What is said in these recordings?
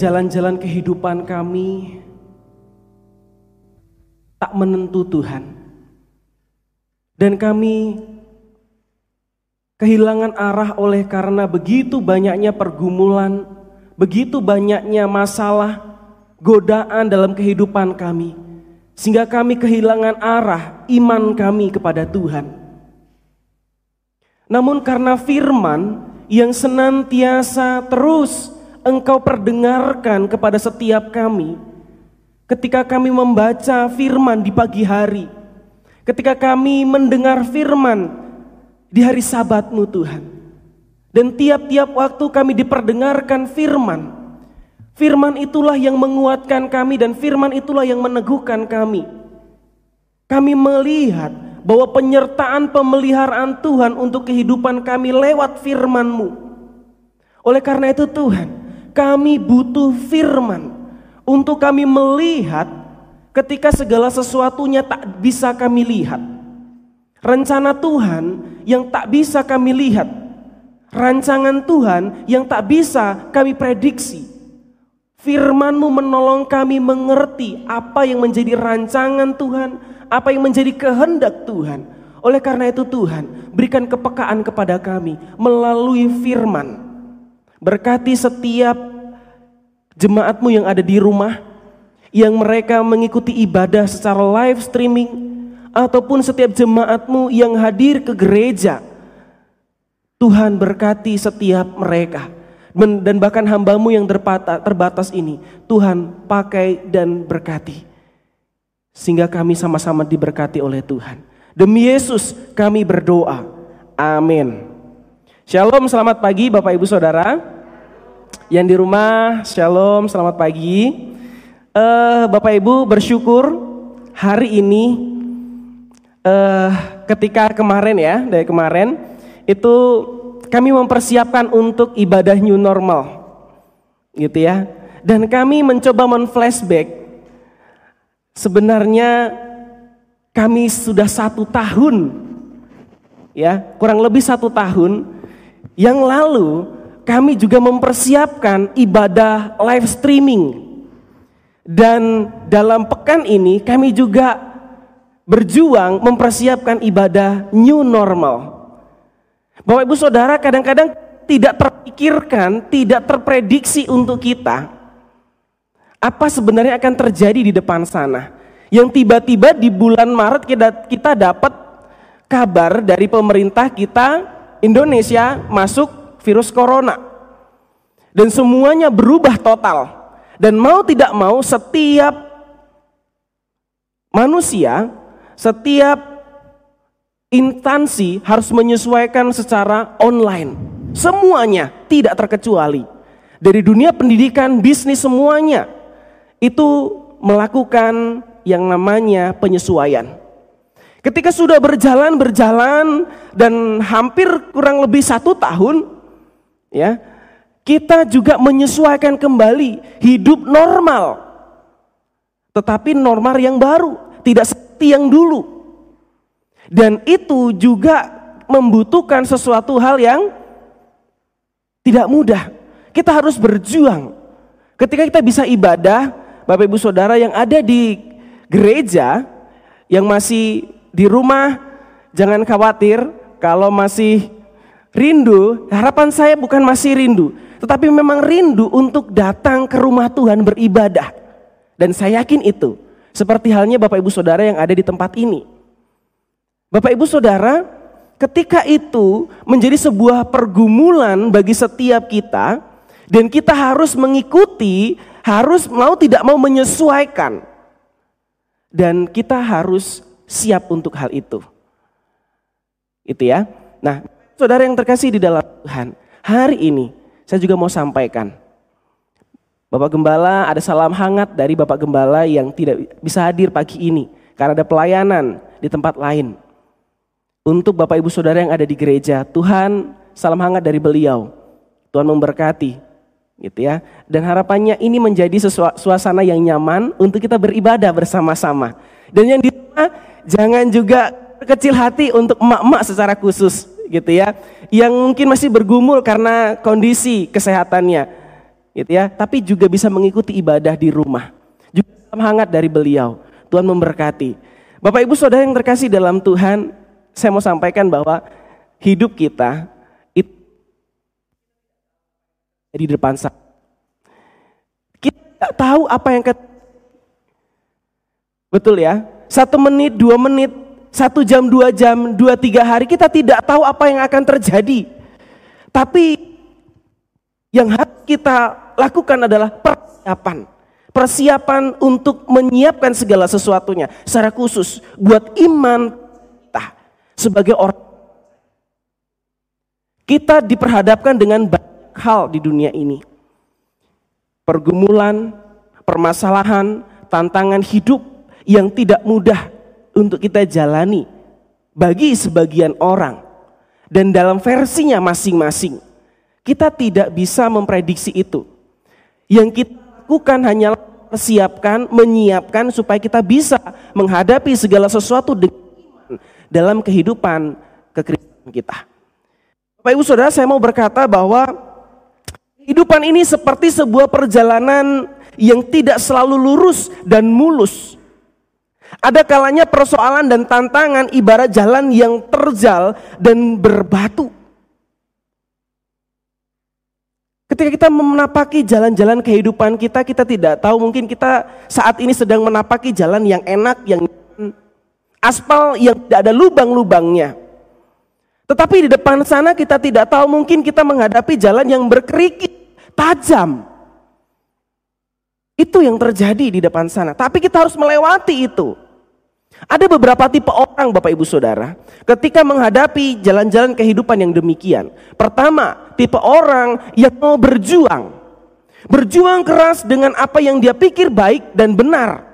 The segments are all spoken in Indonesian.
jalan-jalan kehidupan kami tak menentu Tuhan. Dan kami kehilangan arah oleh karena begitu banyaknya pergumulan, begitu banyaknya masalah, godaan dalam kehidupan kami. Sehingga kami kehilangan arah iman kami kepada Tuhan. Namun karena firman yang senantiasa terus engkau perdengarkan kepada setiap kami, ketika kami membaca firman di pagi hari, ketika kami mendengar firman di hari sabatmu Tuhan. Dan tiap-tiap waktu kami diperdengarkan firman. Firman itulah yang menguatkan kami dan firman itulah yang meneguhkan kami. Kami melihat bahwa penyertaan pemeliharaan Tuhan untuk kehidupan kami lewat firman-Mu. Oleh karena itu Tuhan, kami butuh firman untuk kami melihat ketika segala sesuatunya tak bisa kami lihat. Rencana Tuhan yang tak bisa kami lihat. Rancangan Tuhan yang tak bisa kami prediksi. Firmanmu menolong kami mengerti apa yang menjadi rancangan Tuhan, apa yang menjadi kehendak Tuhan. Oleh karena itu Tuhan, berikan kepekaan kepada kami melalui firman. Berkati setiap jemaatmu yang ada di rumah, yang mereka mengikuti ibadah secara live streaming, ataupun setiap jemaatmu yang hadir ke gereja. Tuhan berkati setiap mereka. Dan bahkan hambamu yang terbatas ini, Tuhan pakai dan berkati. Sehingga kami sama-sama diberkati oleh Tuhan. Demi Yesus kami berdoa. Amin. Shalom, selamat pagi Bapak Ibu Saudara. Yang di rumah, shalom, selamat pagi. Uh, Bapak Ibu bersyukur hari ini uh, ketika kemarin ya, dari kemarin itu kami mempersiapkan untuk ibadah new normal. Gitu ya. Dan kami mencoba men-flashback sebenarnya kami sudah satu tahun ya kurang lebih satu tahun yang lalu kami juga mempersiapkan ibadah live streaming. Dan dalam pekan ini kami juga berjuang mempersiapkan ibadah new normal. Bapak Ibu Saudara kadang-kadang tidak terpikirkan, tidak terprediksi untuk kita apa sebenarnya akan terjadi di depan sana. Yang tiba-tiba di bulan Maret kita, dapat kabar dari pemerintah kita Indonesia masuk virus corona. Dan semuanya berubah total. Dan mau tidak mau setiap manusia, setiap instansi harus menyesuaikan secara online. Semuanya tidak terkecuali. Dari dunia pendidikan, bisnis semuanya itu melakukan yang namanya penyesuaian. Ketika sudah berjalan-berjalan dan hampir kurang lebih satu tahun, ya kita juga menyesuaikan kembali hidup normal. Tetapi normal yang baru tidak seperti yang dulu. Dan itu juga membutuhkan sesuatu hal yang tidak mudah. Kita harus berjuang. Ketika kita bisa ibadah Bapak Ibu Saudara yang ada di gereja yang masih di rumah jangan khawatir kalau masih Rindu, harapan saya bukan masih rindu, tetapi memang rindu untuk datang ke rumah Tuhan beribadah. Dan saya yakin itu, seperti halnya Bapak Ibu Saudara yang ada di tempat ini. Bapak Ibu Saudara, ketika itu menjadi sebuah pergumulan bagi setiap kita, dan kita harus mengikuti, harus mau tidak mau menyesuaikan. Dan kita harus siap untuk hal itu. Itu ya. Nah, Saudara yang terkasih di dalam Tuhan, hari ini saya juga mau sampaikan. Bapak Gembala ada salam hangat dari Bapak Gembala yang tidak bisa hadir pagi ini karena ada pelayanan di tempat lain. Untuk Bapak Ibu Saudara yang ada di gereja, Tuhan salam hangat dari beliau. Tuhan memberkati gitu ya. Dan harapannya ini menjadi suasana yang nyaman untuk kita beribadah bersama-sama. Dan yang di rumah jangan juga kecil hati untuk emak-emak secara khusus gitu ya, yang mungkin masih bergumul karena kondisi kesehatannya. gitu ya, tapi juga bisa mengikuti ibadah di rumah. Juga hangat dari beliau. Tuhan memberkati. Bapak Ibu Saudara yang terkasih dalam Tuhan, saya mau sampaikan bahwa hidup kita itu di depan sana. Kita tidak tahu apa yang ke Betul ya? Satu menit, dua menit, satu jam, dua jam, dua tiga hari kita tidak tahu apa yang akan terjadi. Tapi yang harus kita lakukan adalah persiapan. Persiapan untuk menyiapkan segala sesuatunya. Secara khusus buat iman kita sebagai orang. Kita diperhadapkan dengan banyak hal di dunia ini. Pergumulan, permasalahan, tantangan hidup yang tidak mudah untuk kita jalani bagi sebagian orang dan dalam versinya masing-masing. Kita tidak bisa memprediksi itu. Yang kita lakukan hanyalah persiapkan, menyiapkan supaya kita bisa menghadapi segala sesuatu dalam kehidupan kekristenan kita. Bapak Ibu Saudara, saya mau berkata bahwa kehidupan ini seperti sebuah perjalanan yang tidak selalu lurus dan mulus. Ada kalanya persoalan dan tantangan ibarat jalan yang terjal dan berbatu. Ketika kita menapaki jalan-jalan kehidupan kita, kita tidak tahu mungkin kita saat ini sedang menapaki jalan yang enak, yang aspal yang tidak ada lubang-lubangnya. Tetapi di depan sana kita tidak tahu mungkin kita menghadapi jalan yang berkerikil, tajam. Itu yang terjadi di depan sana. Tapi kita harus melewati itu. Ada beberapa tipe orang Bapak Ibu Saudara ketika menghadapi jalan-jalan kehidupan yang demikian. Pertama, tipe orang yang mau berjuang. Berjuang keras dengan apa yang dia pikir baik dan benar.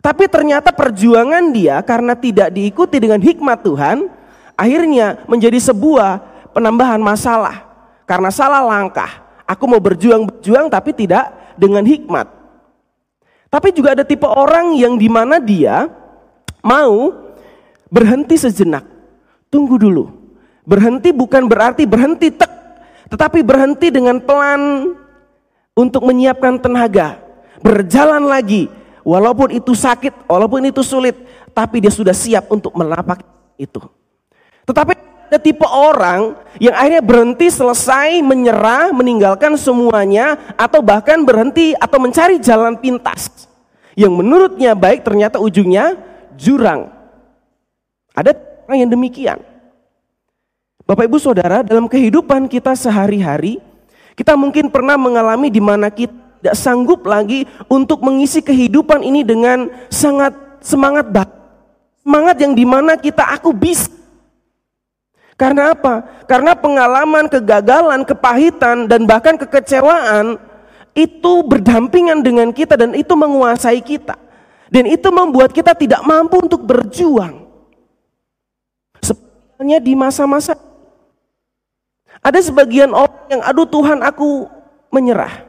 Tapi ternyata perjuangan dia karena tidak diikuti dengan hikmat Tuhan, akhirnya menjadi sebuah penambahan masalah. Karena salah langkah. Aku mau berjuang-berjuang tapi tidak dengan hikmat. Tapi juga ada tipe orang yang di mana dia mau berhenti sejenak. Tunggu dulu. Berhenti bukan berarti berhenti tek, tetapi berhenti dengan pelan untuk menyiapkan tenaga. Berjalan lagi, walaupun itu sakit, walaupun itu sulit, tapi dia sudah siap untuk menapak itu. Tetapi ada tipe orang yang akhirnya berhenti selesai menyerah, meninggalkan semuanya, atau bahkan berhenti atau mencari jalan pintas. Yang menurutnya baik ternyata ujungnya jurang. Ada orang yang demikian. Bapak Ibu Saudara, dalam kehidupan kita sehari-hari, kita mungkin pernah mengalami di mana kita tidak sanggup lagi untuk mengisi kehidupan ini dengan sangat semangat. Semangat yang di mana kita aku bisa. Karena apa? Karena pengalaman kegagalan, kepahitan, dan bahkan kekecewaan itu berdampingan dengan kita dan itu menguasai kita. Dan itu membuat kita tidak mampu untuk berjuang. Sebenarnya di masa-masa ada sebagian orang yang aduh Tuhan aku menyerah.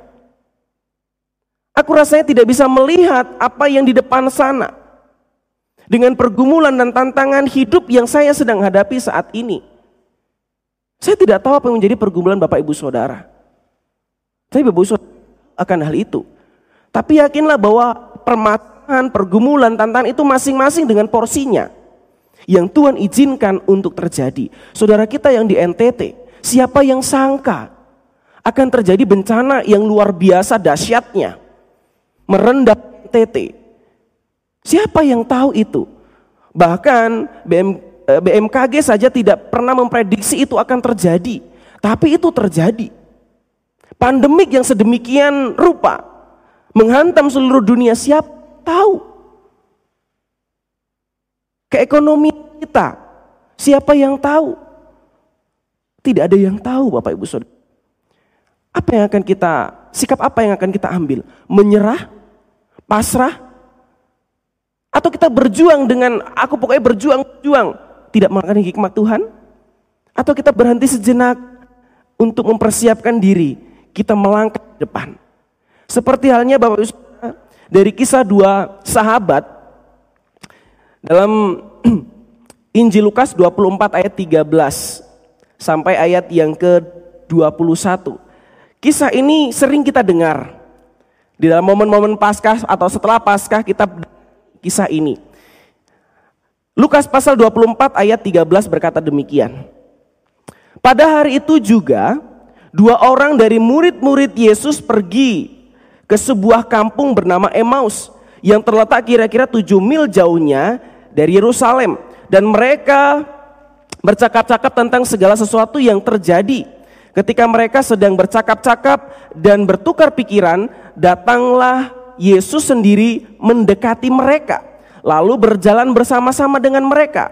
Aku rasanya tidak bisa melihat apa yang di depan sana. Dengan pergumulan dan tantangan hidup yang saya sedang hadapi saat ini. Saya tidak tahu apa yang menjadi pergumulan Bapak Ibu Saudara. Tapi Bapak Ibu Saudara akan hal itu. Tapi yakinlah bahwa permasalahan, pergumulan, tantangan itu masing-masing dengan porsinya. Yang Tuhan izinkan untuk terjadi. Saudara kita yang di NTT, siapa yang sangka akan terjadi bencana yang luar biasa dahsyatnya. Merendam NTT. Siapa yang tahu itu? Bahkan BM, BMKG saja tidak pernah memprediksi itu akan terjadi. Tapi itu terjadi. Pandemik yang sedemikian rupa menghantam seluruh dunia siapa tahu. Keekonomian kita, siapa yang tahu? Tidak ada yang tahu Bapak Ibu Saudara. Apa yang akan kita, sikap apa yang akan kita ambil? Menyerah? Pasrah? Atau kita berjuang dengan, aku pokoknya berjuang, berjuang. Tidak mengalami hikmat Tuhan? Atau kita berhenti sejenak untuk mempersiapkan diri, kita melangkah ke depan. Seperti halnya Bapak Ibu dari kisah dua sahabat dalam Injil Lukas 24 ayat 13 sampai ayat yang ke-21. Kisah ini sering kita dengar. Di dalam momen-momen Paskah atau setelah Paskah kita kisah ini. Lukas pasal 24 ayat 13 berkata demikian. Pada hari itu juga dua orang dari murid-murid Yesus pergi ke sebuah kampung bernama Emmaus yang terletak kira-kira 7 mil jauhnya dari Yerusalem dan mereka bercakap-cakap tentang segala sesuatu yang terjadi. Ketika mereka sedang bercakap-cakap dan bertukar pikiran, datanglah Yesus sendiri mendekati mereka, lalu berjalan bersama-sama dengan mereka.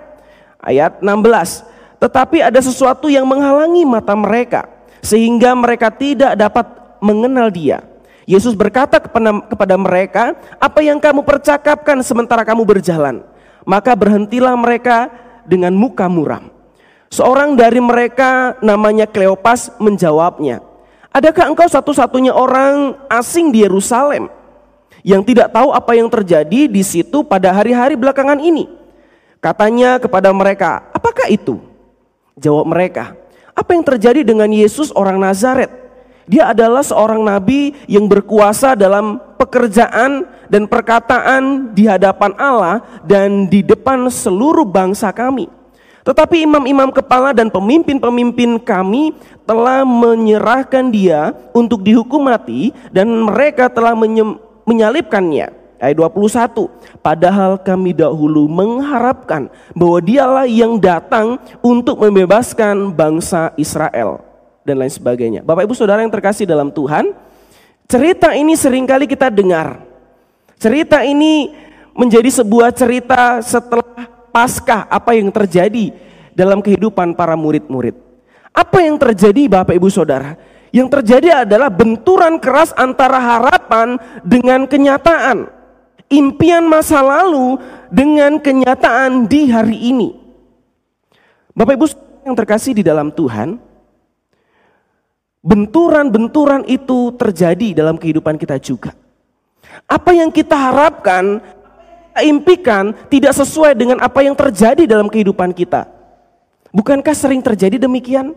Ayat 16. Tetapi ada sesuatu yang menghalangi mata mereka sehingga mereka tidak dapat mengenal Dia. Yesus berkata kepada, mereka, "Apa yang kamu percakapkan sementara kamu berjalan?" Maka berhentilah mereka dengan muka muram. Seorang dari mereka namanya Kleopas menjawabnya, Adakah engkau satu-satunya orang asing di Yerusalem yang tidak tahu apa yang terjadi di situ pada hari-hari belakangan ini? Katanya kepada mereka, apakah itu? Jawab mereka, apa yang terjadi dengan Yesus orang Nazaret? Dia adalah seorang nabi yang berkuasa dalam pekerjaan dan perkataan di hadapan Allah dan di depan seluruh bangsa kami. Tetapi imam-imam kepala dan pemimpin-pemimpin kami telah menyerahkan dia untuk dihukum mati dan mereka telah menyalibkannya. Ayat 21. Padahal kami dahulu mengharapkan bahwa dialah yang datang untuk membebaskan bangsa Israel dan lain sebagainya. Bapak Ibu Saudara yang terkasih dalam Tuhan, cerita ini sering kali kita dengar. Cerita ini menjadi sebuah cerita setelah Paskah apa yang terjadi dalam kehidupan para murid-murid. Apa yang terjadi Bapak Ibu Saudara? Yang terjadi adalah benturan keras antara harapan dengan kenyataan. Impian masa lalu dengan kenyataan di hari ini. Bapak Ibu yang terkasih di dalam Tuhan, benturan-benturan itu terjadi dalam kehidupan kita juga. Apa yang kita harapkan impikan tidak sesuai dengan apa yang terjadi dalam kehidupan kita. Bukankah sering terjadi demikian?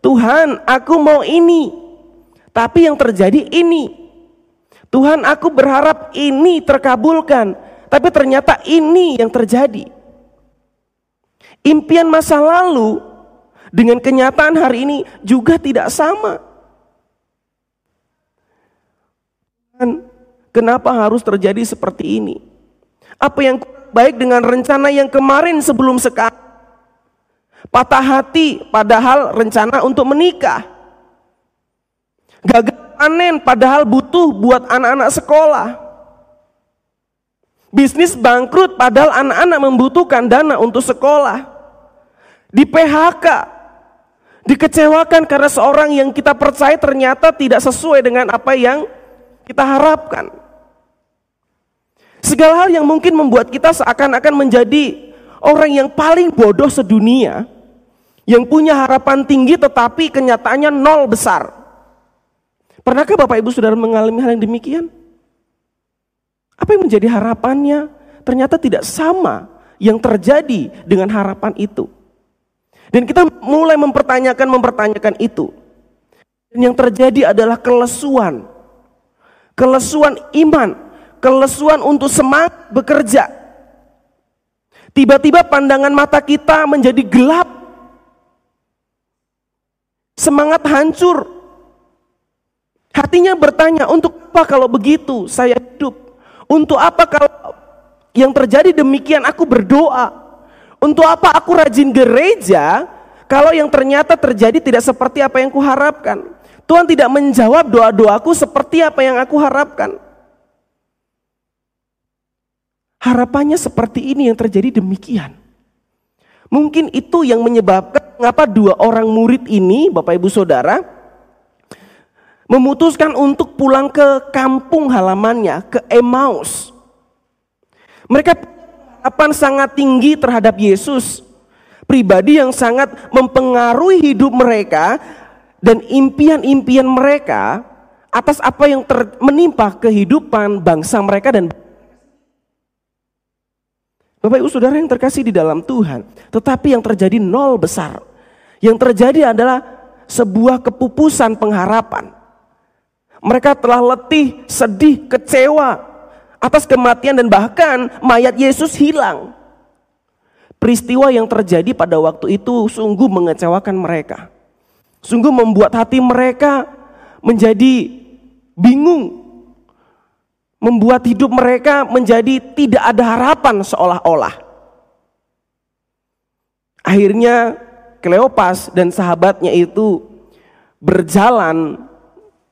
Tuhan, aku mau ini, tapi yang terjadi ini. Tuhan, aku berharap ini terkabulkan, tapi ternyata ini yang terjadi. Impian masa lalu dengan kenyataan hari ini juga tidak sama. Kenapa harus terjadi seperti ini? Apa yang baik dengan rencana yang kemarin sebelum sekarang? Patah hati padahal rencana untuk menikah. Gagal panen padahal butuh buat anak-anak sekolah. Bisnis bangkrut padahal anak-anak membutuhkan dana untuk sekolah. Di PHK, dikecewakan karena seorang yang kita percaya ternyata tidak sesuai dengan apa yang kita harapkan. Segala hal yang mungkin membuat kita seakan-akan menjadi orang yang paling bodoh sedunia, yang punya harapan tinggi tetapi kenyataannya nol besar. Pernahkah Bapak Ibu Saudara mengalami hal yang demikian? Apa yang menjadi harapannya ternyata tidak sama yang terjadi dengan harapan itu. Dan kita mulai mempertanyakan mempertanyakan itu. Dan yang terjadi adalah kelesuan. Kelesuan iman kelesuan untuk semangat bekerja. Tiba-tiba pandangan mata kita menjadi gelap. Semangat hancur. Hatinya bertanya, untuk apa kalau begitu saya hidup? Untuk apa kalau yang terjadi demikian aku berdoa? Untuk apa aku rajin gereja kalau yang ternyata terjadi tidak seperti apa yang kuharapkan? Tuhan tidak menjawab doa-doaku seperti apa yang aku harapkan. Harapannya seperti ini yang terjadi demikian. Mungkin itu yang menyebabkan mengapa dua orang murid ini, Bapak Ibu Saudara, memutuskan untuk pulang ke kampung halamannya, ke Emmaus. Mereka harapan sangat tinggi terhadap Yesus. Pribadi yang sangat mempengaruhi hidup mereka dan impian-impian mereka atas apa yang menimpa kehidupan bangsa mereka dan Bapak Ibu Saudara yang terkasih di dalam Tuhan, tetapi yang terjadi nol besar. Yang terjadi adalah sebuah kepupusan pengharapan. Mereka telah letih, sedih, kecewa atas kematian dan bahkan mayat Yesus hilang. Peristiwa yang terjadi pada waktu itu sungguh mengecewakan mereka. Sungguh membuat hati mereka menjadi bingung. Membuat hidup mereka menjadi tidak ada harapan seolah-olah. Akhirnya Kleopas dan sahabatnya itu berjalan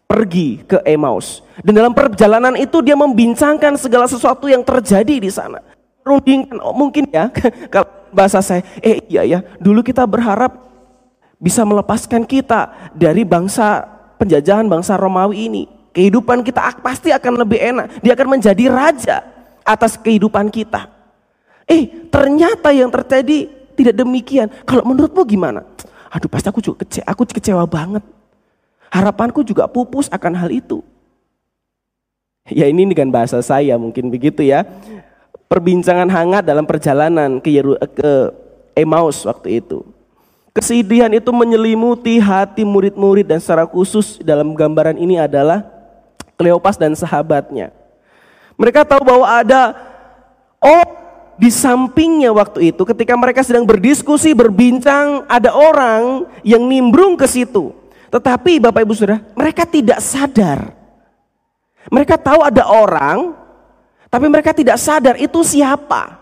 pergi ke Emmaus. Dan dalam perjalanan itu dia membincangkan segala sesuatu yang terjadi di sana. Rundingkan, oh mungkin ya, kalau bahasa saya, eh iya ya, dulu kita berharap bisa melepaskan kita dari bangsa penjajahan bangsa Romawi ini. Kehidupan kita pasti akan lebih enak. Dia akan menjadi raja atas kehidupan kita. Eh, ternyata yang terjadi tidak demikian. Kalau menurutmu gimana? Aduh, pasti aku juga kecewa, aku kecewa banget. Harapanku juga pupus akan hal itu. Ya ini dengan bahasa saya mungkin begitu ya. Perbincangan hangat dalam perjalanan ke, Yeru, ke Emmaus waktu itu. Kesedihan itu menyelimuti hati murid-murid dan secara khusus dalam gambaran ini adalah Kleopas dan sahabatnya. Mereka tahu bahwa ada oh di sampingnya waktu itu ketika mereka sedang berdiskusi, berbincang, ada orang yang nimbrung ke situ. Tetapi Bapak Ibu Saudara, mereka tidak sadar. Mereka tahu ada orang, tapi mereka tidak sadar itu siapa.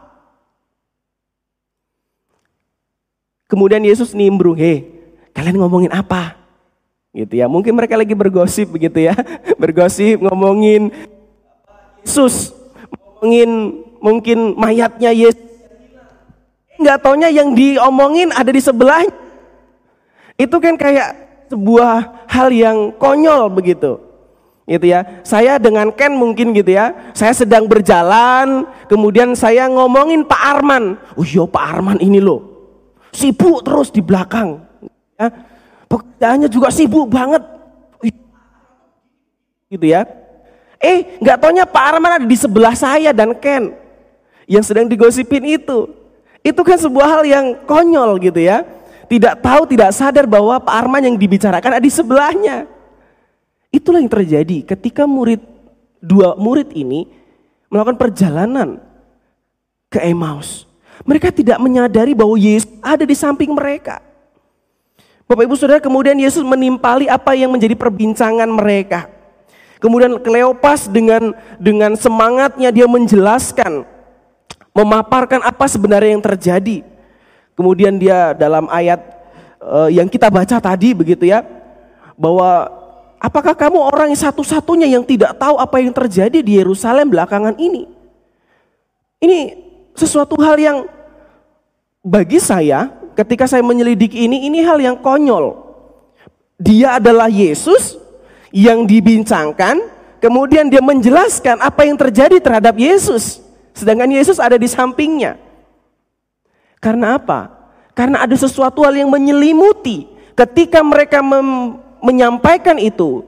Kemudian Yesus nimbrung, hei kalian ngomongin apa? Gitu ya, mungkin mereka lagi bergosip begitu ya. Bergosip ngomongin Yesus, ngomongin mungkin mayatnya Yesus. Enggak taunya yang diomongin ada di sebelahnya. Itu kan kayak sebuah hal yang konyol begitu. Gitu ya. Saya dengan Ken mungkin gitu ya. Saya sedang berjalan, kemudian saya ngomongin Pak Arman. Oh iya Pak Arman ini loh. Sibuk terus di belakang. Ya. Pekerjaannya juga sibuk banget. Gitu ya. Eh, nggak taunya Pak Arman ada di sebelah saya dan Ken yang sedang digosipin itu. Itu kan sebuah hal yang konyol gitu ya tidak tahu, tidak sadar bahwa Pak Arman yang dibicarakan ada di sebelahnya. Itulah yang terjadi ketika murid dua murid ini melakukan perjalanan ke Emmaus. Mereka tidak menyadari bahwa Yesus ada di samping mereka. Bapak Ibu Saudara, kemudian Yesus menimpali apa yang menjadi perbincangan mereka. Kemudian Kleopas dengan dengan semangatnya dia menjelaskan, memaparkan apa sebenarnya yang terjadi. Kemudian dia dalam ayat uh, yang kita baca tadi begitu ya, bahwa apakah kamu orang yang satu-satunya yang tidak tahu apa yang terjadi di Yerusalem belakangan ini? Ini sesuatu hal yang bagi saya ketika saya menyelidiki ini, ini hal yang konyol. Dia adalah Yesus yang dibincangkan, kemudian dia menjelaskan apa yang terjadi terhadap Yesus. Sedangkan Yesus ada di sampingnya. Karena apa? Karena ada sesuatu hal yang menyelimuti ketika mereka menyampaikan itu.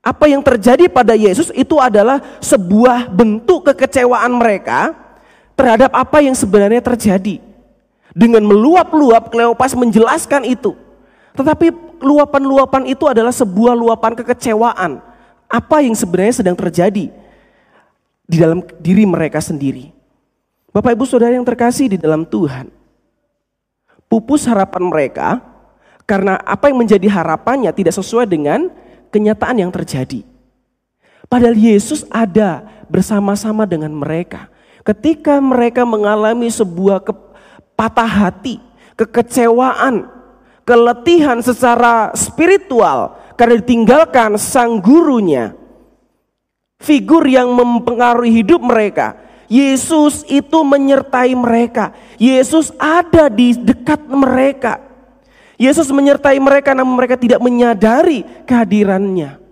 Apa yang terjadi pada Yesus itu adalah sebuah bentuk kekecewaan mereka terhadap apa yang sebenarnya terjadi. Dengan meluap-luap Kleopas menjelaskan itu. Tetapi luapan-luapan itu adalah sebuah luapan kekecewaan. Apa yang sebenarnya sedang terjadi di dalam diri mereka sendiri. Bapak Ibu Saudara yang terkasih di dalam Tuhan. Pupus harapan mereka karena apa yang menjadi harapannya tidak sesuai dengan kenyataan yang terjadi. Padahal Yesus ada bersama-sama dengan mereka. Ketika mereka mengalami sebuah patah hati, kekecewaan, keletihan secara spiritual karena ditinggalkan sang gurunya. Figur yang mempengaruhi hidup mereka Yesus itu menyertai mereka. Yesus ada di dekat mereka. Yesus menyertai mereka namun mereka tidak menyadari kehadirannya.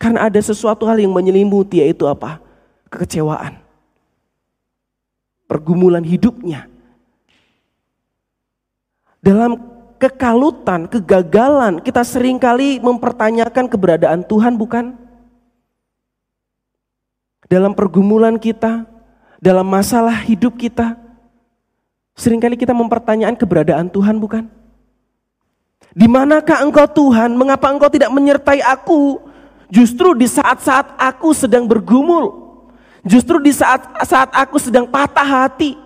Karena ada sesuatu hal yang menyelimuti yaitu apa? Kekecewaan. Pergumulan hidupnya. Dalam kekalutan, kegagalan, kita sering kali mempertanyakan keberadaan Tuhan bukan? dalam pergumulan kita, dalam masalah hidup kita, sering kali kita mempertanyakan keberadaan Tuhan bukan? Di manakah engkau Tuhan? Mengapa engkau tidak menyertai aku? Justru di saat-saat aku sedang bergumul. Justru di saat-saat aku sedang patah hati.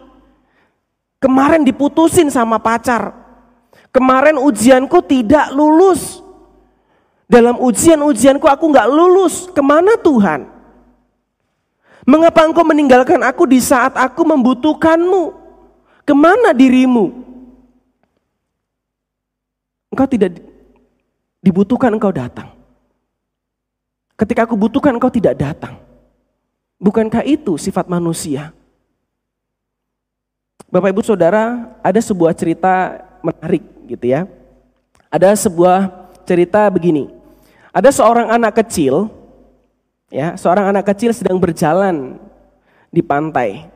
Kemarin diputusin sama pacar. Kemarin ujianku tidak lulus. Dalam ujian-ujianku aku nggak lulus. Ke mana Tuhan? Mengapa engkau meninggalkan aku di saat aku membutuhkanmu? Ke mana dirimu? Engkau tidak dibutuhkan, engkau datang. Ketika aku butuhkan, engkau tidak datang. Bukankah itu sifat manusia? Bapak Ibu Saudara, ada sebuah cerita menarik gitu ya. Ada sebuah cerita begini. Ada seorang anak kecil ya, seorang anak kecil sedang berjalan di pantai.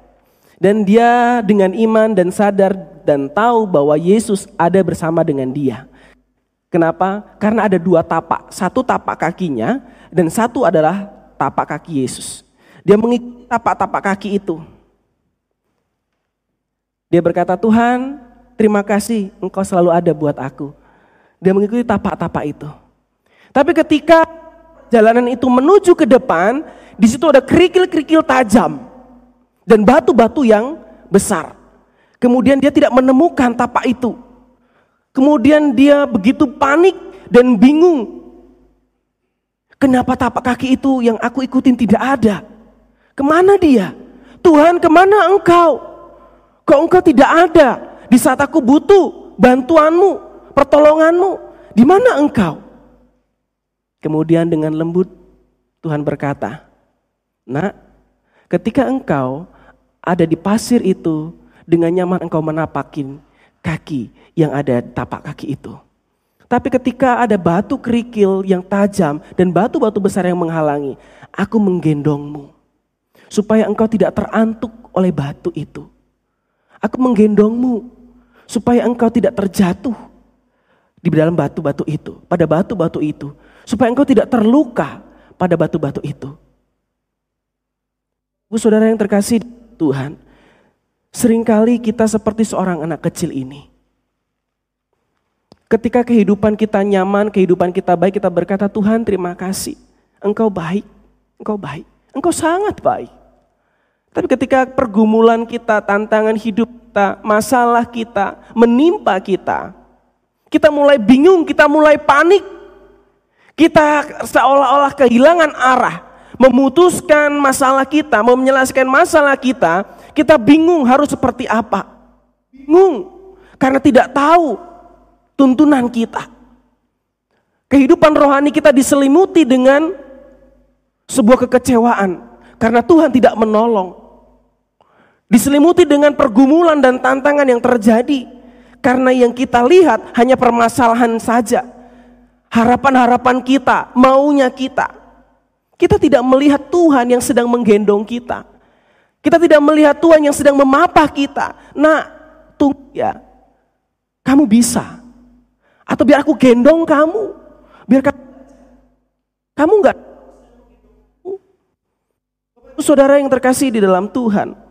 Dan dia dengan iman dan sadar dan tahu bahwa Yesus ada bersama dengan dia. Kenapa? Karena ada dua tapak. Satu tapak kakinya dan satu adalah tapak kaki Yesus. Dia mengikuti tapak-tapak kaki itu. Dia berkata, Tuhan terima kasih engkau selalu ada buat aku. Dia mengikuti tapak-tapak itu. Tapi ketika jalanan itu menuju ke depan, di situ ada kerikil-kerikil tajam dan batu-batu yang besar. Kemudian dia tidak menemukan tapak itu. Kemudian dia begitu panik dan bingung. Kenapa tapak kaki itu yang aku ikutin tidak ada? Ke mana dia? Tuhan ke mana engkau? Kok engkau tidak ada di saat aku butuh bantuanmu, pertolonganmu? Di mana engkau? Kemudian dengan lembut Tuhan berkata, Nak, ketika engkau ada di pasir itu, dengan nyaman engkau menapakin kaki yang ada tapak kaki itu. Tapi ketika ada batu kerikil yang tajam dan batu-batu besar yang menghalangi, aku menggendongmu. Supaya engkau tidak terantuk oleh batu itu. Aku menggendongmu supaya engkau tidak terjatuh di dalam batu-batu itu, pada batu-batu itu, supaya engkau tidak terluka pada batu-batu itu. Bu saudara yang terkasih Tuhan, sering kali kita seperti seorang anak kecil ini. Ketika kehidupan kita nyaman, kehidupan kita baik, kita berkata, Tuhan terima kasih. Engkau baik, engkau baik, engkau sangat baik. Tapi ketika pergumulan kita, tantangan hidup kita, masalah kita, menimpa kita, kita mulai bingung, kita mulai panik. Kita seolah-olah kehilangan arah memutuskan masalah kita, mau menyelesaikan masalah kita, kita bingung harus seperti apa. Bingung karena tidak tahu tuntunan kita. Kehidupan rohani kita diselimuti dengan sebuah kekecewaan karena Tuhan tidak menolong. Diselimuti dengan pergumulan dan tantangan yang terjadi karena yang kita lihat hanya permasalahan saja. Harapan-harapan kita, maunya kita. Kita tidak melihat Tuhan yang sedang menggendong kita. Kita tidak melihat Tuhan yang sedang memapah kita. Nah, tunggu ya. Kamu bisa. Atau biar aku gendong kamu. Biar kamu, kamu enggak. Saudara yang terkasih di dalam Tuhan.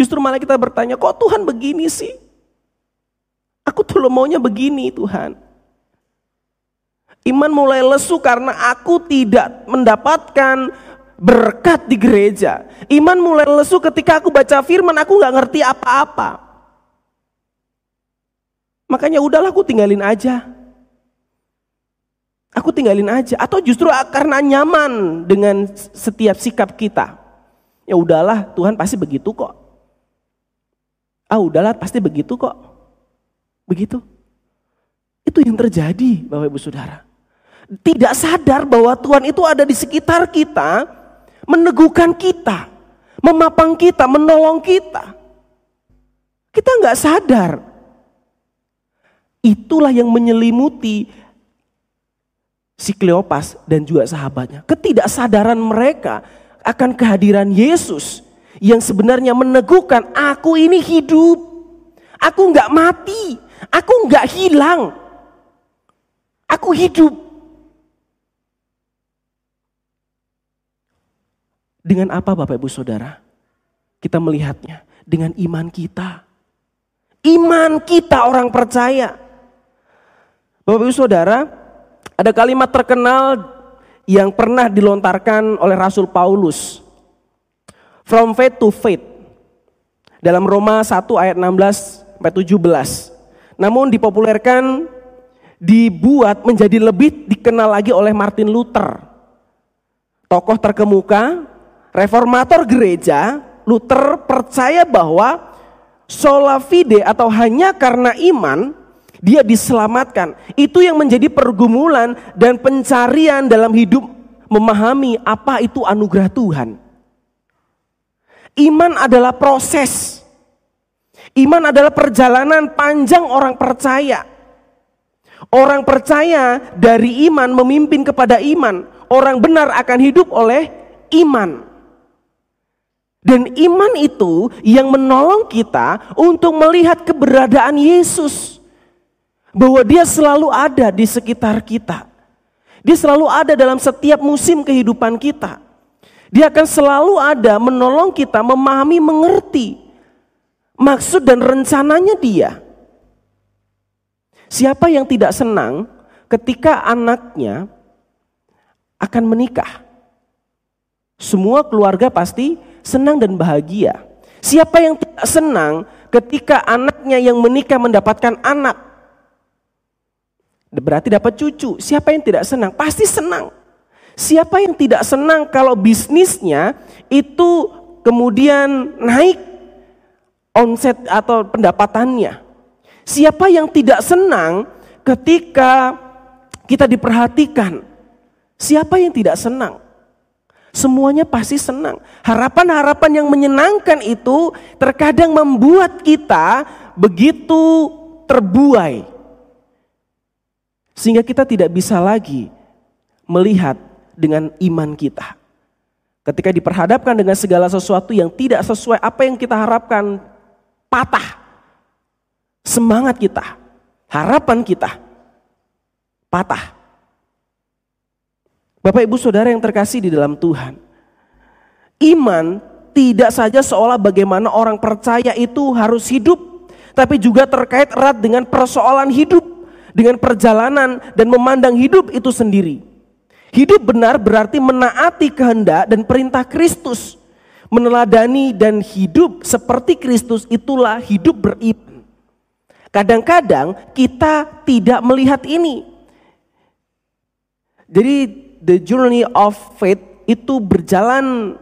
Justru malah kita bertanya, kok Tuhan begini sih? Aku tuh maunya begini Tuhan. Iman mulai lesu karena aku tidak mendapatkan berkat di gereja. Iman mulai lesu ketika aku baca firman, aku nggak ngerti apa-apa. Makanya udahlah aku tinggalin aja. Aku tinggalin aja. Atau justru karena nyaman dengan setiap sikap kita. Ya udahlah Tuhan pasti begitu kok. Ah udahlah pasti begitu kok. Begitu. Itu yang terjadi Bapak Ibu Saudara tidak sadar bahwa Tuhan itu ada di sekitar kita, meneguhkan kita, memapang kita, menolong kita. Kita nggak sadar. Itulah yang menyelimuti si Kleopas dan juga sahabatnya. Ketidaksadaran mereka akan kehadiran Yesus yang sebenarnya meneguhkan aku ini hidup. Aku nggak mati, aku nggak hilang. Aku hidup. Dengan apa Bapak Ibu Saudara? Kita melihatnya dengan iman kita. Iman kita orang percaya. Bapak Ibu Saudara, ada kalimat terkenal yang pernah dilontarkan oleh Rasul Paulus. From faith to faith. Dalam Roma 1 ayat 16 sampai 17. Namun dipopulerkan dibuat menjadi lebih dikenal lagi oleh Martin Luther. Tokoh terkemuka, reformator gereja, Luther percaya bahwa sola fide atau hanya karena iman dia diselamatkan. Itu yang menjadi pergumulan dan pencarian dalam hidup memahami apa itu anugerah Tuhan. Iman adalah proses. Iman adalah perjalanan panjang orang percaya. Orang percaya dari iman memimpin kepada iman. Orang benar akan hidup oleh iman. Dan iman itu yang menolong kita untuk melihat keberadaan Yesus. Bahwa dia selalu ada di sekitar kita. Dia selalu ada dalam setiap musim kehidupan kita. Dia akan selalu ada menolong kita memahami, mengerti maksud dan rencananya dia. Siapa yang tidak senang ketika anaknya akan menikah? Semua keluarga pasti senang dan bahagia. Siapa yang tidak senang ketika anaknya yang menikah mendapatkan anak? Berarti dapat cucu. Siapa yang tidak senang? Pasti senang. Siapa yang tidak senang kalau bisnisnya itu kemudian naik omset atau pendapatannya? Siapa yang tidak senang ketika kita diperhatikan? Siapa yang tidak senang? Semuanya pasti senang. Harapan-harapan yang menyenangkan itu terkadang membuat kita begitu terbuai sehingga kita tidak bisa lagi melihat dengan iman kita. Ketika diperhadapkan dengan segala sesuatu yang tidak sesuai apa yang kita harapkan, patah. Semangat kita, harapan kita, patah. Bapak ibu saudara yang terkasih di dalam Tuhan. Iman tidak saja seolah bagaimana orang percaya itu harus hidup. Tapi juga terkait erat dengan persoalan hidup dengan perjalanan dan memandang hidup itu sendiri. Hidup benar berarti menaati kehendak dan perintah Kristus. Meneladani dan hidup seperti Kristus itulah hidup beriman. Kadang-kadang kita tidak melihat ini. Jadi the journey of faith itu berjalan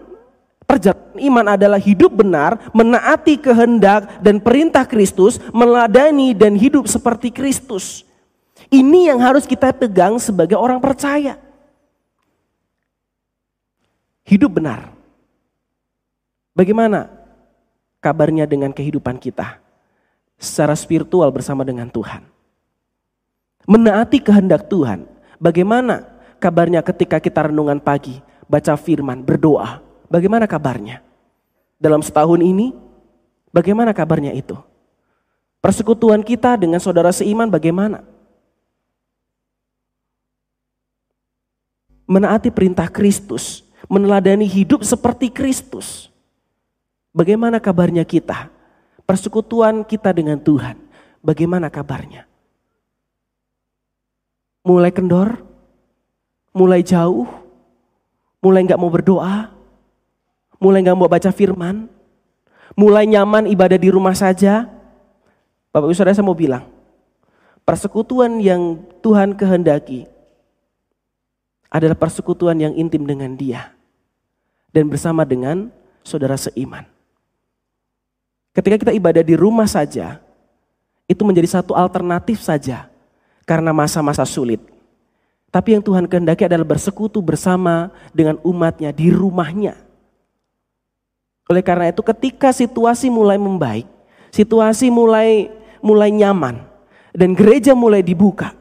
perjalanan iman adalah hidup benar, menaati kehendak dan perintah Kristus, meladani dan hidup seperti Kristus. Ini yang harus kita pegang sebagai orang percaya. Hidup benar. Bagaimana kabarnya dengan kehidupan kita secara spiritual bersama dengan Tuhan? Menaati kehendak Tuhan. Bagaimana kabarnya ketika kita renungan pagi, baca firman, berdoa? Bagaimana kabarnya? Dalam setahun ini, bagaimana kabarnya itu? Persekutuan kita dengan saudara seiman bagaimana? menaati perintah Kristus, meneladani hidup seperti Kristus. Bagaimana kabarnya kita? Persekutuan kita dengan Tuhan, bagaimana kabarnya? Mulai kendor, mulai jauh, mulai nggak mau berdoa, mulai nggak mau baca firman, mulai nyaman ibadah di rumah saja. Bapak Ibu Saudara saya mau bilang, persekutuan yang Tuhan kehendaki adalah persekutuan yang intim dengan dia dan bersama dengan saudara seiman. Ketika kita ibadah di rumah saja, itu menjadi satu alternatif saja karena masa-masa sulit. Tapi yang Tuhan kehendaki adalah bersekutu bersama dengan umatnya di rumahnya. Oleh karena itu ketika situasi mulai membaik, situasi mulai mulai nyaman dan gereja mulai dibuka,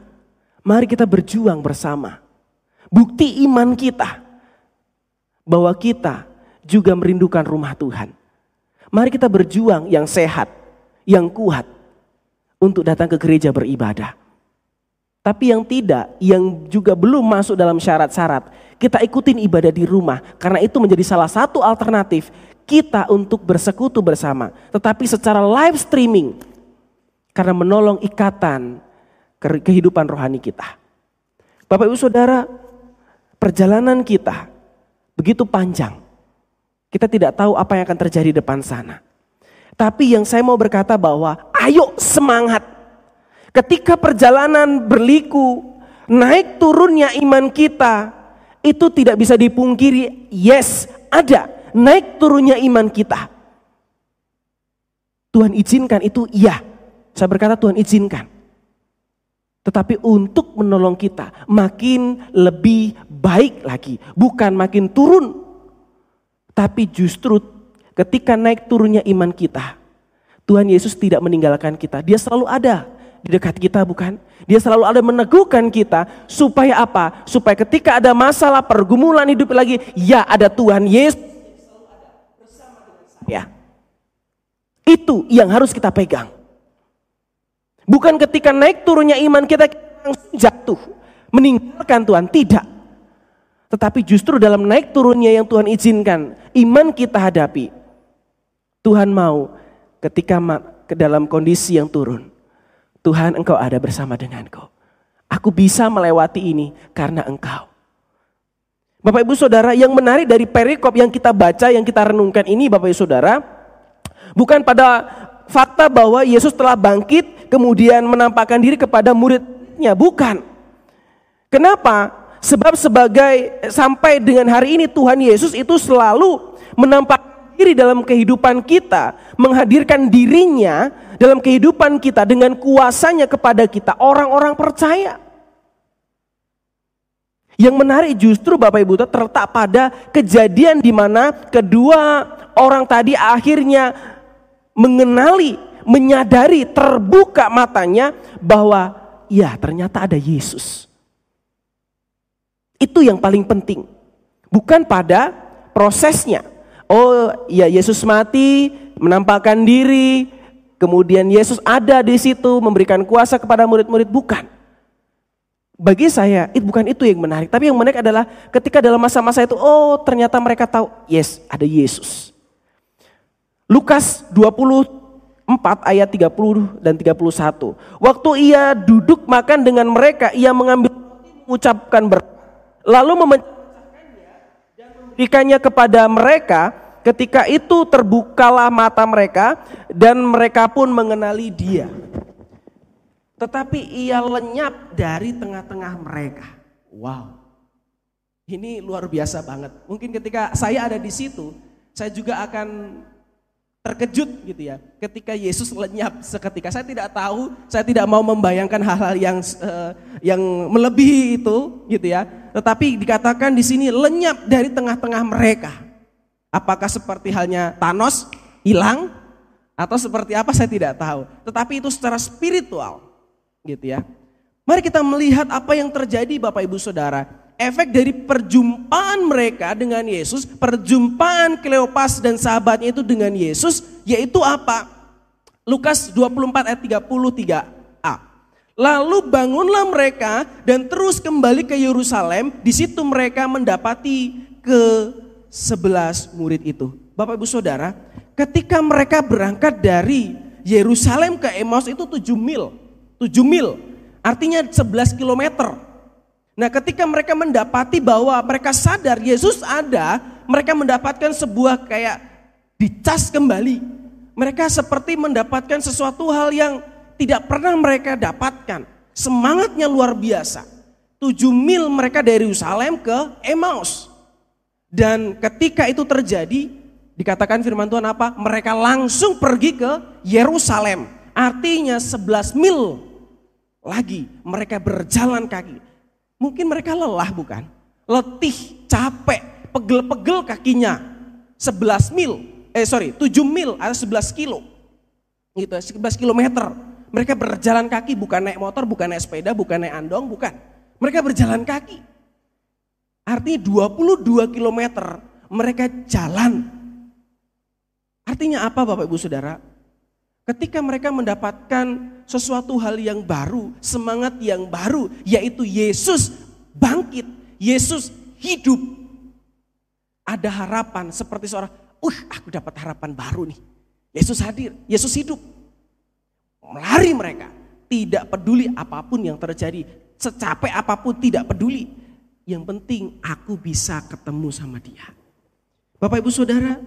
mari kita berjuang bersama Bukti iman kita bahwa kita juga merindukan rumah Tuhan. Mari kita berjuang yang sehat, yang kuat untuk datang ke gereja beribadah. Tapi yang tidak, yang juga belum masuk dalam syarat-syarat, kita ikutin ibadah di rumah karena itu menjadi salah satu alternatif kita untuk bersekutu bersama, tetapi secara live streaming karena menolong ikatan kehidupan rohani kita. Bapak Ibu Saudara, perjalanan kita begitu panjang. Kita tidak tahu apa yang akan terjadi depan sana. Tapi yang saya mau berkata bahwa ayo semangat. Ketika perjalanan berliku, naik turunnya iman kita, itu tidak bisa dipungkiri. Yes, ada naik turunnya iman kita. Tuhan izinkan itu iya. Saya berkata Tuhan izinkan. Tetapi untuk menolong kita makin lebih baik lagi. Bukan makin turun. Tapi justru ketika naik turunnya iman kita. Tuhan Yesus tidak meninggalkan kita. Dia selalu ada di dekat kita bukan? Dia selalu ada meneguhkan kita supaya apa? Supaya ketika ada masalah pergumulan hidup lagi, ya ada Tuhan Yesus ya. Itu yang harus kita pegang. Bukan ketika naik turunnya iman kita langsung jatuh, meninggalkan Tuhan, tidak. Tetapi justru dalam naik turunnya yang Tuhan izinkan, iman kita hadapi. Tuhan mau ketika ke dalam kondisi yang turun. Tuhan engkau ada bersama denganku. Aku bisa melewati ini karena engkau. Bapak ibu saudara yang menarik dari perikop yang kita baca, yang kita renungkan ini Bapak ibu saudara Bukan pada fakta bahwa Yesus telah bangkit kemudian menampakkan diri kepada muridnya, bukan. Kenapa? Sebab sebagai sampai dengan hari ini Tuhan Yesus itu selalu menampakkan diri dalam kehidupan kita, menghadirkan dirinya dalam kehidupan kita dengan kuasanya kepada kita, orang-orang percaya. Yang menarik justru Bapak Ibu terletak pada kejadian di mana kedua orang tadi akhirnya mengenali, menyadari, terbuka matanya bahwa ya ternyata ada Yesus. Itu yang paling penting. Bukan pada prosesnya. Oh ya Yesus mati, menampakkan diri, kemudian Yesus ada di situ memberikan kuasa kepada murid-murid. Bukan. Bagi saya itu bukan itu yang menarik. Tapi yang menarik adalah ketika dalam masa-masa itu, oh ternyata mereka tahu, yes ada Yesus. Lukas 24 ayat 30 dan 31. Waktu ia duduk makan dengan mereka, ia mengambil mengucapkan ber lalu memecahkannya dan memberikannya kepada mereka. Ketika itu terbukalah mata mereka dan mereka pun mengenali dia. Tetapi ia lenyap dari tengah-tengah mereka. Wow. Ini luar biasa banget. Mungkin ketika saya ada di situ, saya juga akan terkejut gitu ya. Ketika Yesus lenyap seketika. Saya tidak tahu saya tidak mau membayangkan hal-hal yang uh, yang melebihi itu gitu ya. Tetapi dikatakan di sini lenyap dari tengah-tengah mereka. Apakah seperti halnya Thanos hilang? Atau seperti apa? Saya tidak tahu. Tetapi itu secara spiritual gitu ya. Mari kita melihat apa yang terjadi Bapak Ibu Saudara efek dari perjumpaan mereka dengan Yesus, perjumpaan Kleopas dan sahabatnya itu dengan Yesus, yaitu apa? Lukas 24 ayat 33a. Lalu bangunlah mereka dan terus kembali ke Yerusalem, di situ mereka mendapati ke sebelas murid itu. Bapak Ibu Saudara, ketika mereka berangkat dari Yerusalem ke Emmaus itu 7 mil. 7 mil, artinya 11 kilometer. Nah, ketika mereka mendapati bahwa mereka sadar Yesus ada, mereka mendapatkan sebuah kayak dicas kembali. Mereka seperti mendapatkan sesuatu hal yang tidak pernah mereka dapatkan. Semangatnya luar biasa. Tujuh mil mereka dari Yerusalem ke Emmaus. Dan ketika itu terjadi, dikatakan firman Tuhan apa? Mereka langsung pergi ke Yerusalem. Artinya 11 mil lagi mereka berjalan kaki. Mungkin mereka lelah bukan? Letih, capek, pegel-pegel kakinya. 11 mil, eh sorry 7 mil atau 11 kilo. Gitu, 11 kilometer. Mereka berjalan kaki bukan naik motor, bukan naik sepeda, bukan naik andong, bukan. Mereka berjalan kaki. Artinya 22 kilometer mereka jalan. Artinya apa Bapak Ibu Saudara? Ketika mereka mendapatkan sesuatu hal yang baru, semangat yang baru, yaitu Yesus bangkit, Yesus hidup. Ada harapan seperti seorang, uh aku dapat harapan baru nih. Yesus hadir, Yesus hidup. Melari mereka, tidak peduli apa pun yang terjadi, secapek apa pun tidak peduli. Yang penting aku bisa ketemu sama dia. Bapak Ibu Saudara,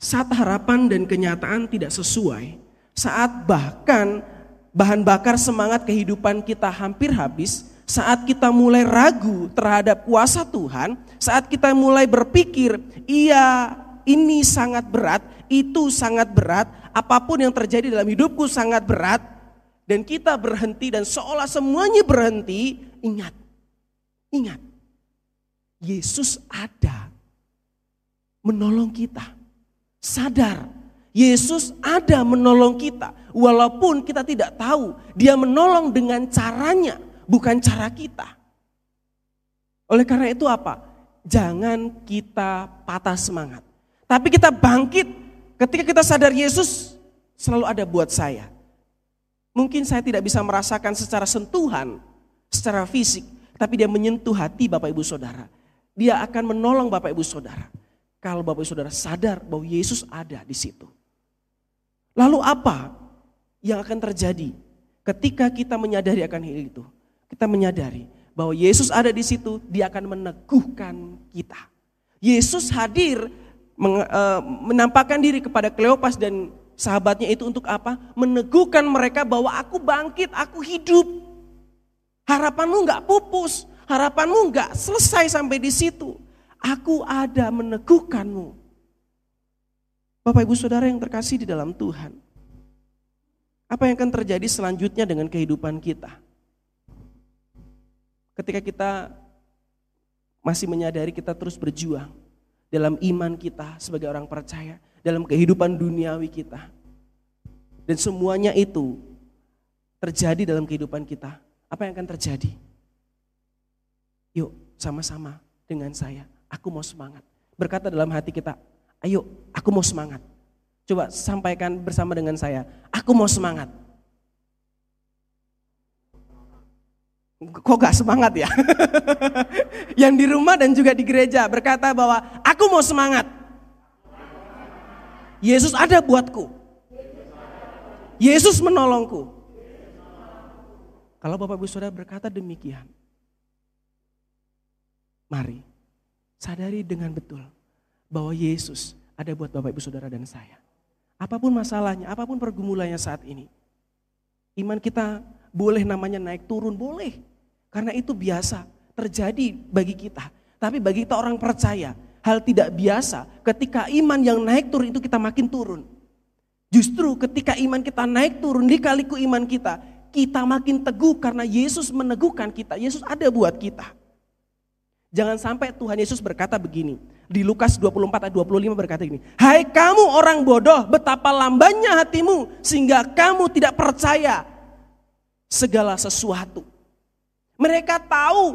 saat harapan dan kenyataan tidak sesuai, saat bahkan bahan bakar semangat kehidupan kita hampir habis, saat kita mulai ragu terhadap kuasa Tuhan, saat kita mulai berpikir, iya ini sangat berat, itu sangat berat, apa pun yang terjadi dalam hidupku sangat berat, dan kita berhenti dan seolah semuanya berhenti, ingat, ingat, Yesus ada menolong kita. Sadar, Yesus ada menolong kita. Walaupun kita tidak tahu, dia menolong dengan caranya, bukan cara kita. Oleh karena itu apa? Jangan kita patah semangat. Tapi kita bangkit ketika kita sadar Yesus selalu ada buat saya. Mungkin saya tidak bisa merasakan secara sentuhan, secara fisik, tapi dia menyentuh hati Bapak Ibu Saudara. Dia akan menolong Bapak Ibu Saudara. Kalau Bapak Ibu Saudara sadar bahwa Yesus ada di situ. Lalu apa yang akan terjadi ketika kita menyadari akan hal itu? Kita menyadari bahwa Yesus ada di situ, dia akan meneguhkan kita. Yesus hadir eh, menampakkan diri kepada Kleopas dan sahabatnya itu untuk apa? Meneguhkan mereka bahwa aku bangkit, aku hidup. Harapanmu nggak pupus, harapanmu nggak selesai sampai di situ. Aku ada meneguhkanmu. Bapak ibu saudara yang terkasih di dalam Tuhan. Apa yang akan terjadi selanjutnya dengan kehidupan kita? Ketika kita masih menyadari kita terus berjuang dalam iman kita sebagai orang percaya, dalam kehidupan duniawi kita. Dan semuanya itu terjadi dalam kehidupan kita. Apa yang akan terjadi? Yuk sama-sama dengan saya aku mau semangat. Berkata dalam hati kita, ayo aku mau semangat. Coba sampaikan bersama dengan saya, aku mau semangat. Kok gak semangat ya? Yang di rumah dan juga di gereja berkata bahwa aku mau semangat. Yesus ada buatku. Yesus menolongku. Kalau Bapak Ibu Saudara berkata demikian, mari Sadari dengan betul bahwa Yesus ada buat Bapak Ibu Saudara dan saya. Apa pun masalahnya, apa pun pergumulannya saat ini. Iman kita boleh namanya naik turun, boleh. Karena itu biasa terjadi bagi kita. Tapi bagi kita orang percaya, hal tidak biasa ketika iman yang naik turun itu kita makin turun. Justru ketika iman kita naik turun di kaliku iman kita, kita makin teguh karena Yesus meneguhkan kita. Yesus ada buat kita. Jangan sampai Tuhan Yesus berkata begini. Di Lukas 24 ayat 25 berkata ini. Hai kamu orang bodoh, betapa lambannya hatimu sehingga kamu tidak percaya segala sesuatu. Mereka tahu.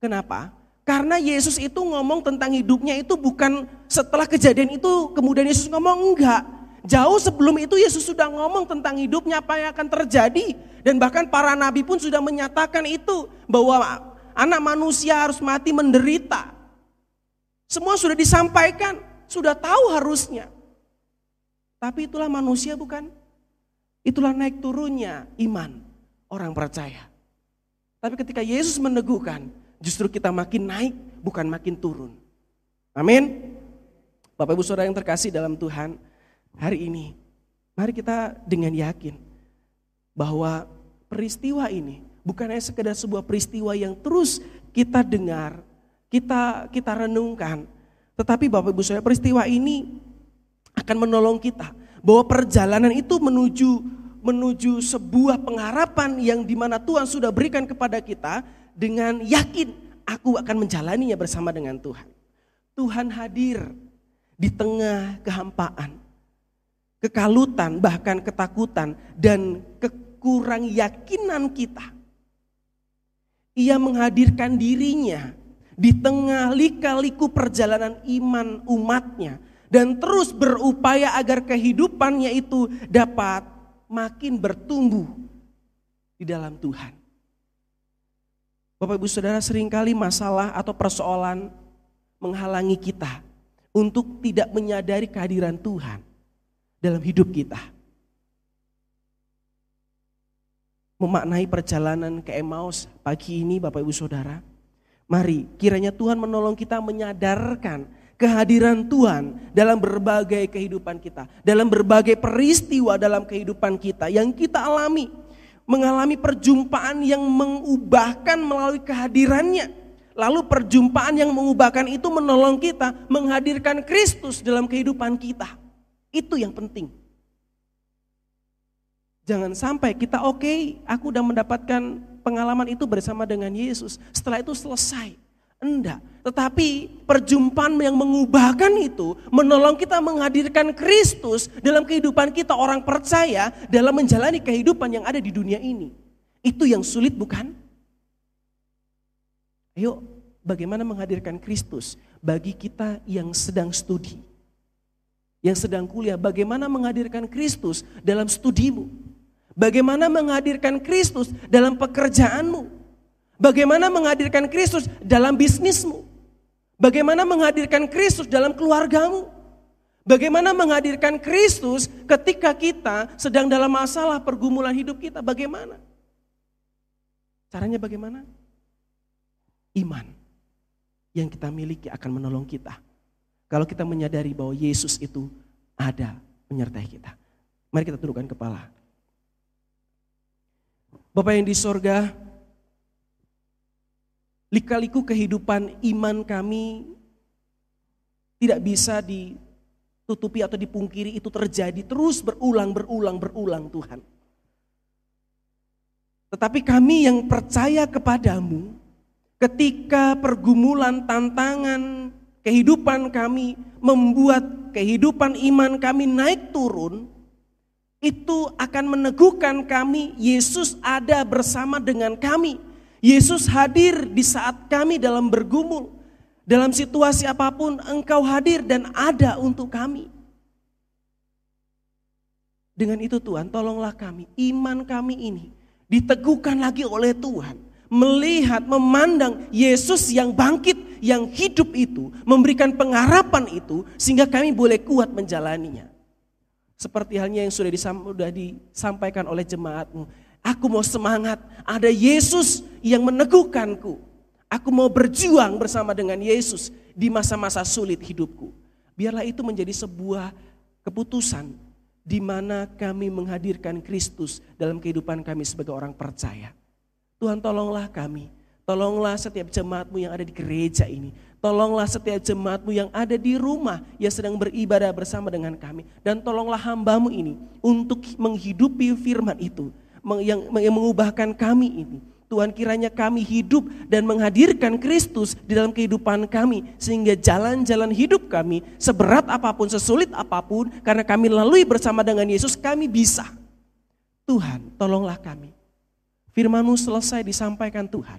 Kenapa? Karena Yesus itu ngomong tentang hidupnya itu bukan setelah kejadian itu kemudian Yesus ngomong enggak. Jauh sebelum itu Yesus sudah ngomong tentang hidupnya apa yang akan terjadi. Dan bahkan para nabi pun sudah menyatakan itu. Bahwa anak manusia harus mati menderita. Semua sudah disampaikan, sudah tahu harusnya. Tapi itulah manusia bukan? Itulah naik turunnya iman orang percaya. Tapi ketika Yesus meneguhkan, justru kita makin naik bukan makin turun. Amin. Bapak Ibu Saudara yang terkasih dalam Tuhan, hari ini mari kita dengan yakin bahwa peristiwa ini bukan hanya sekedar sebuah peristiwa yang terus kita dengar, kita kita renungkan. Tetapi Bapak Ibu Saudara, peristiwa ini akan menolong kita bahwa perjalanan itu menuju menuju sebuah pengharapan yang di mana Tuhan sudah berikan kepada kita dengan yakin aku akan menjalaninya bersama dengan Tuhan. Tuhan hadir di tengah kehampaan, kekalutan, bahkan ketakutan dan kekurang yakinan kita. Ia menghadirkan dirinya di tengah lika-liku perjalanan iman umatnya dan terus berupaya agar kehidupannya itu dapat makin bertumbuh di dalam Tuhan. Bapak Ibu Saudara sering kali masalah atau persoalan menghalangi kita untuk tidak menyadari kehadiran Tuhan dalam hidup kita. Memaknai perjalanan ke Emmaus pagi ini Bapak Ibu Saudara. Mari kiranya Tuhan menolong kita menyadarkan kehadiran Tuhan dalam berbagai kehidupan kita, dalam berbagai peristiwa dalam kehidupan kita yang kita alami, mengalami perjumpaan yang mengubahkan melalui kehadirannya. Lalu perjumpaan yang mengubahkan itu menolong kita menghadirkan Kristus dalam kehidupan kita. Itu yang penting. Jangan sampai kita oke, okay, aku udah mendapatkan pengalaman itu bersama dengan Yesus. Setelah itu selesai. Enggak. Tetapi perjumpaan yang mengubahkan itu menolong kita menghadirkan Kristus dalam kehidupan kita orang percaya dalam menjalani kehidupan yang ada di dunia ini. Itu yang sulit bukan? Ayo, bagaimana menghadirkan Kristus bagi kita yang sedang studi, yang sedang kuliah, bagaimana menghadirkan Kristus dalam studimu, bagaimana menghadirkan Kristus dalam pekerjaanmu, bagaimana menghadirkan Kristus dalam bisnismu, bagaimana menghadirkan Kristus dalam keluargamu, bagaimana menghadirkan Kristus ketika kita sedang dalam masalah pergumulan hidup kita, bagaimana? Caranya bagaimana? iman yang kita miliki akan menolong kita. Kalau kita menyadari bahwa Yesus itu ada menyertai kita. Mari kita tundukkan kepala. Bapak yang di sorga, lika-liku kehidupan iman kami tidak bisa ditutupi atau dipungkiri itu terjadi terus berulang, berulang, berulang Tuhan. Tetapi kami yang percaya kepadamu, ketika pergumulan, tantangan, kehidupan kami membuat kehidupan iman kami naik turun, itu akan meneguhkan kami, Yesus ada bersama dengan kami. Yesus hadir di saat kami dalam bergumul. Dalam situasi apa pun engkau hadir dan ada untuk kami. Dengan itu Tuhan tolonglah kami, iman kami ini diteguhkan lagi oleh Tuhan melihat, memandang Yesus yang bangkit, yang hidup itu, memberikan pengharapan itu, sehingga kami boleh kuat menjalaninya. Seperti halnya yang sudah, disampaikan oleh jemaatmu. Aku mau semangat, ada Yesus yang meneguhkanku. Aku mau berjuang bersama dengan Yesus di masa-masa sulit hidupku. Biarlah itu menjadi sebuah keputusan di mana kami menghadirkan Kristus dalam kehidupan kami sebagai orang percaya. Tuhan tolonglah kami. Tolonglah setiap jemaatmu yang ada di gereja ini. Tolonglah setiap jemaatmu yang ada di rumah yang sedang beribadah bersama dengan kami. Dan tolonglah hambamu ini untuk menghidupi firman itu. Yang, mengubahkan kami ini. Tuhan kiranya kami hidup dan menghadirkan Kristus di dalam kehidupan kami. Sehingga jalan-jalan hidup kami seberat apa pun, sesulit apa pun. Karena kami lalui bersama dengan Yesus kami bisa. Tuhan tolonglah kami Firmanmu selesai disampaikan Tuhan.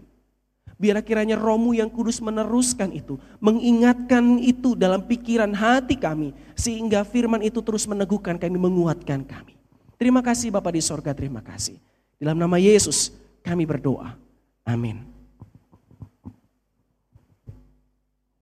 Biar kiranya rohmu yang kudus meneruskan itu. Mengingatkan itu dalam pikiran hati kami. Sehingga firman itu terus meneguhkan kami, menguatkan kami. Terima kasih Bapak di sorga, terima kasih. Dalam nama Yesus kami berdoa. Amin.